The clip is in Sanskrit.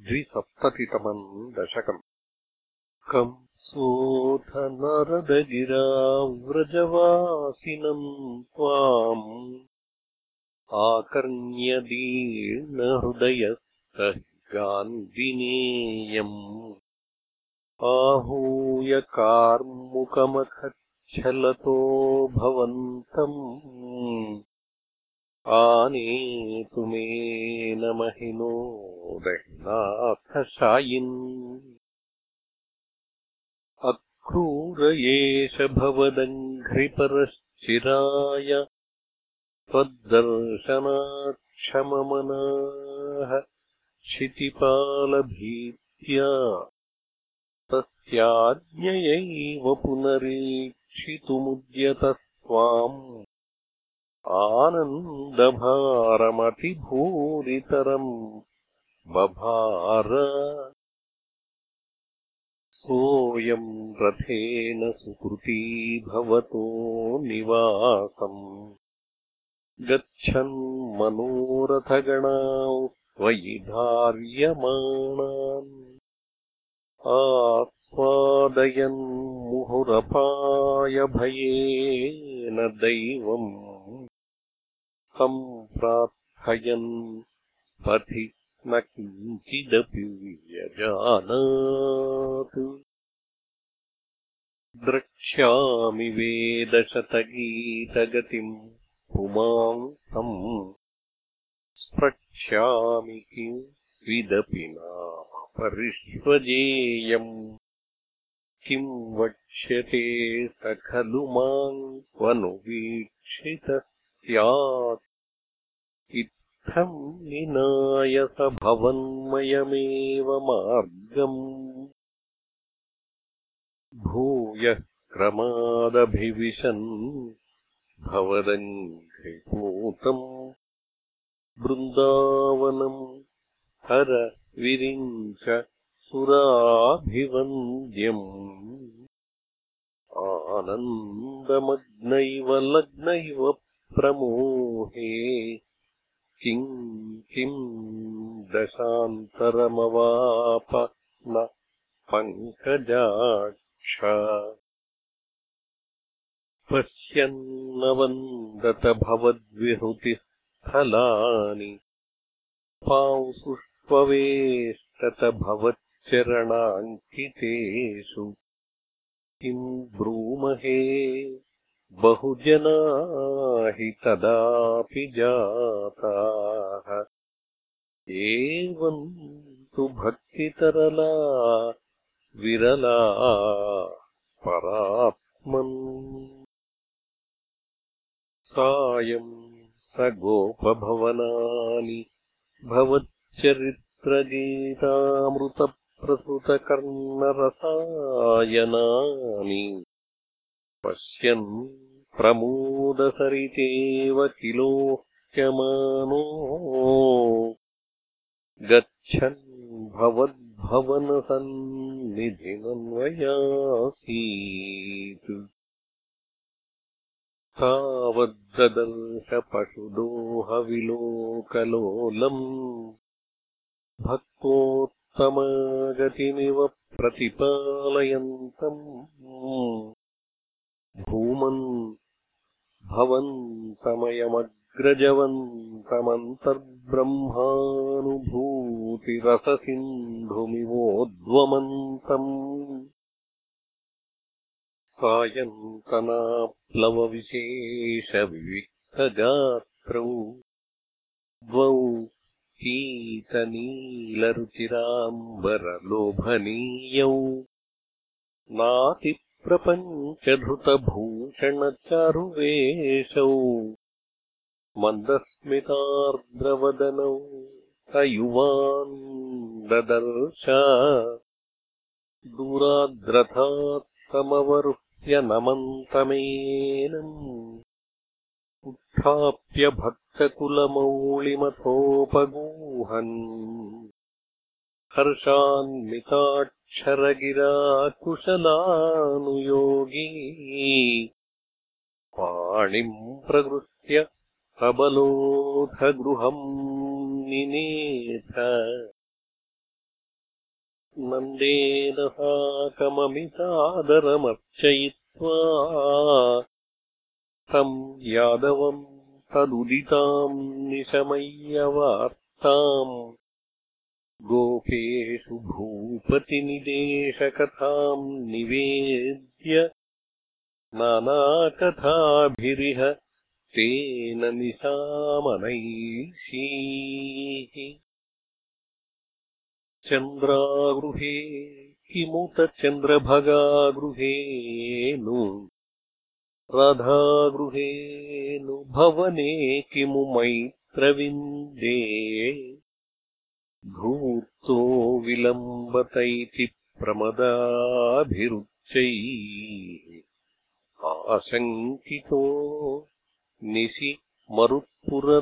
द्विसप्ततितमम् दशकम्। कम् सोऽथ नरदगिराव्रजवासिनम् त्वाम्। आकर्ण्यदीर्णहृदयः गान्दिनेयम् आहूय कार्मुकमखच्छलतो भवन्तम् आनेतुमेन महिनो दह्नाथशायिन् अक्रूर एष भवदङ्घ्रिपरश्चिराय त्वद्दर्शनाक्षममनाः क्षितिपालभीत्या तस्याज्ञयैव पुनरीक्षितुमुद्यतस्त्वाम् आनन्दभारमतिभूरितरम् बभार सोऽयम् रथेन सुकृती भवतो निवासम् गच्छन् मनोरथगणाम् त्वयि धार्यमाणान्। आस्वादयन् मुहुरपायभयेन दैवम् सम्प्रार्थयन् पथि न किञ्चिदपि व्यजानात्। द्रक्ष्यामि वेदशतगीतगतिम् पुमांसम्। स्प्रक्ष्यामि किंविदपि नापरिष्वजेयम् किम् वक्ष्यते स खलु माम् क्वनु वीक्षितः स्यात् इत्थम् निनाय स भवन्मयमेव मार्गम्। भूयः क्रमादभिविशन् भवदङ्घ्रिपूतम् बृन्दावनम् हर विरिञ्च सुराभिवन्द्यम्। आनन्दमग्नैव लग्नैव प्रमोहे किम् किम् दशान्तरमवाप न पङ्कजाक्ष। पश्यन्नवन्दत भवद्विहृतिस्थलानि। पांसुष्वेष्टत भवच्चरणाङ्कितेषु। किम् ब्रूमहे बहुजना हि तदापि जाताः। एवम् तु भक्तितरला विरला परात्मन्। सायम् स गोपभवनानि भवच्चरित्रगीतामृतप्रसृतकर्णरसायनानि पश्यन् प्रमोदसरितेव किलोह्यमानो गच्छन् भवद्भवनसन्निधिमन्वयासीत् तावद्ददर्शपशुदोहविलोकलोलम् भक्तोत्तमागतिमिव प्रतिपालयन्तम् भूमन् भवन्तमयमग्रजवन्तमन्तर्ब्रह्मानुभूतिरससिन्धुमिवोद्वमन्तम् सायन्तनाप्लवविशेषविविक्तगात्रौ द्वौ पीतनीलरुचिराम्बरलोभनीयौ नातिप्रपञ्चधृतभूषणचारुवेषौ मन्दस्मितार्द्रवदनौ स युवान् ददर्श। दूराद्रथात् समवरुह्य नमन्तमेनम् उत्थाप्य भक्तकुलमौळिमथोपगूहन्। हर्षान्विताक्षरगिरा कुशलानुयोगी पाणिम् प्रगृह्य सबलोऽथ गृहम् निनेथ। नन्देन साकममितादरमर्चयित्वा तम् यादवम् तदुदिताम् निशमय्यवार्ताम् गोपेषु भूपतिनिदेशकथाम् निवेद्य नानाकथाभिरिह तेन निशामनैषीः। चन्द्रागृहे किमुत चन्द्रभगागृहे नु राधागृहे नु भवने किमु मैत्रविन्दे धूर्तो विलम्बत इति प्रमदाभिरुच्चैः आशङ्कितो निशि मरुत्पुरनाथपायाः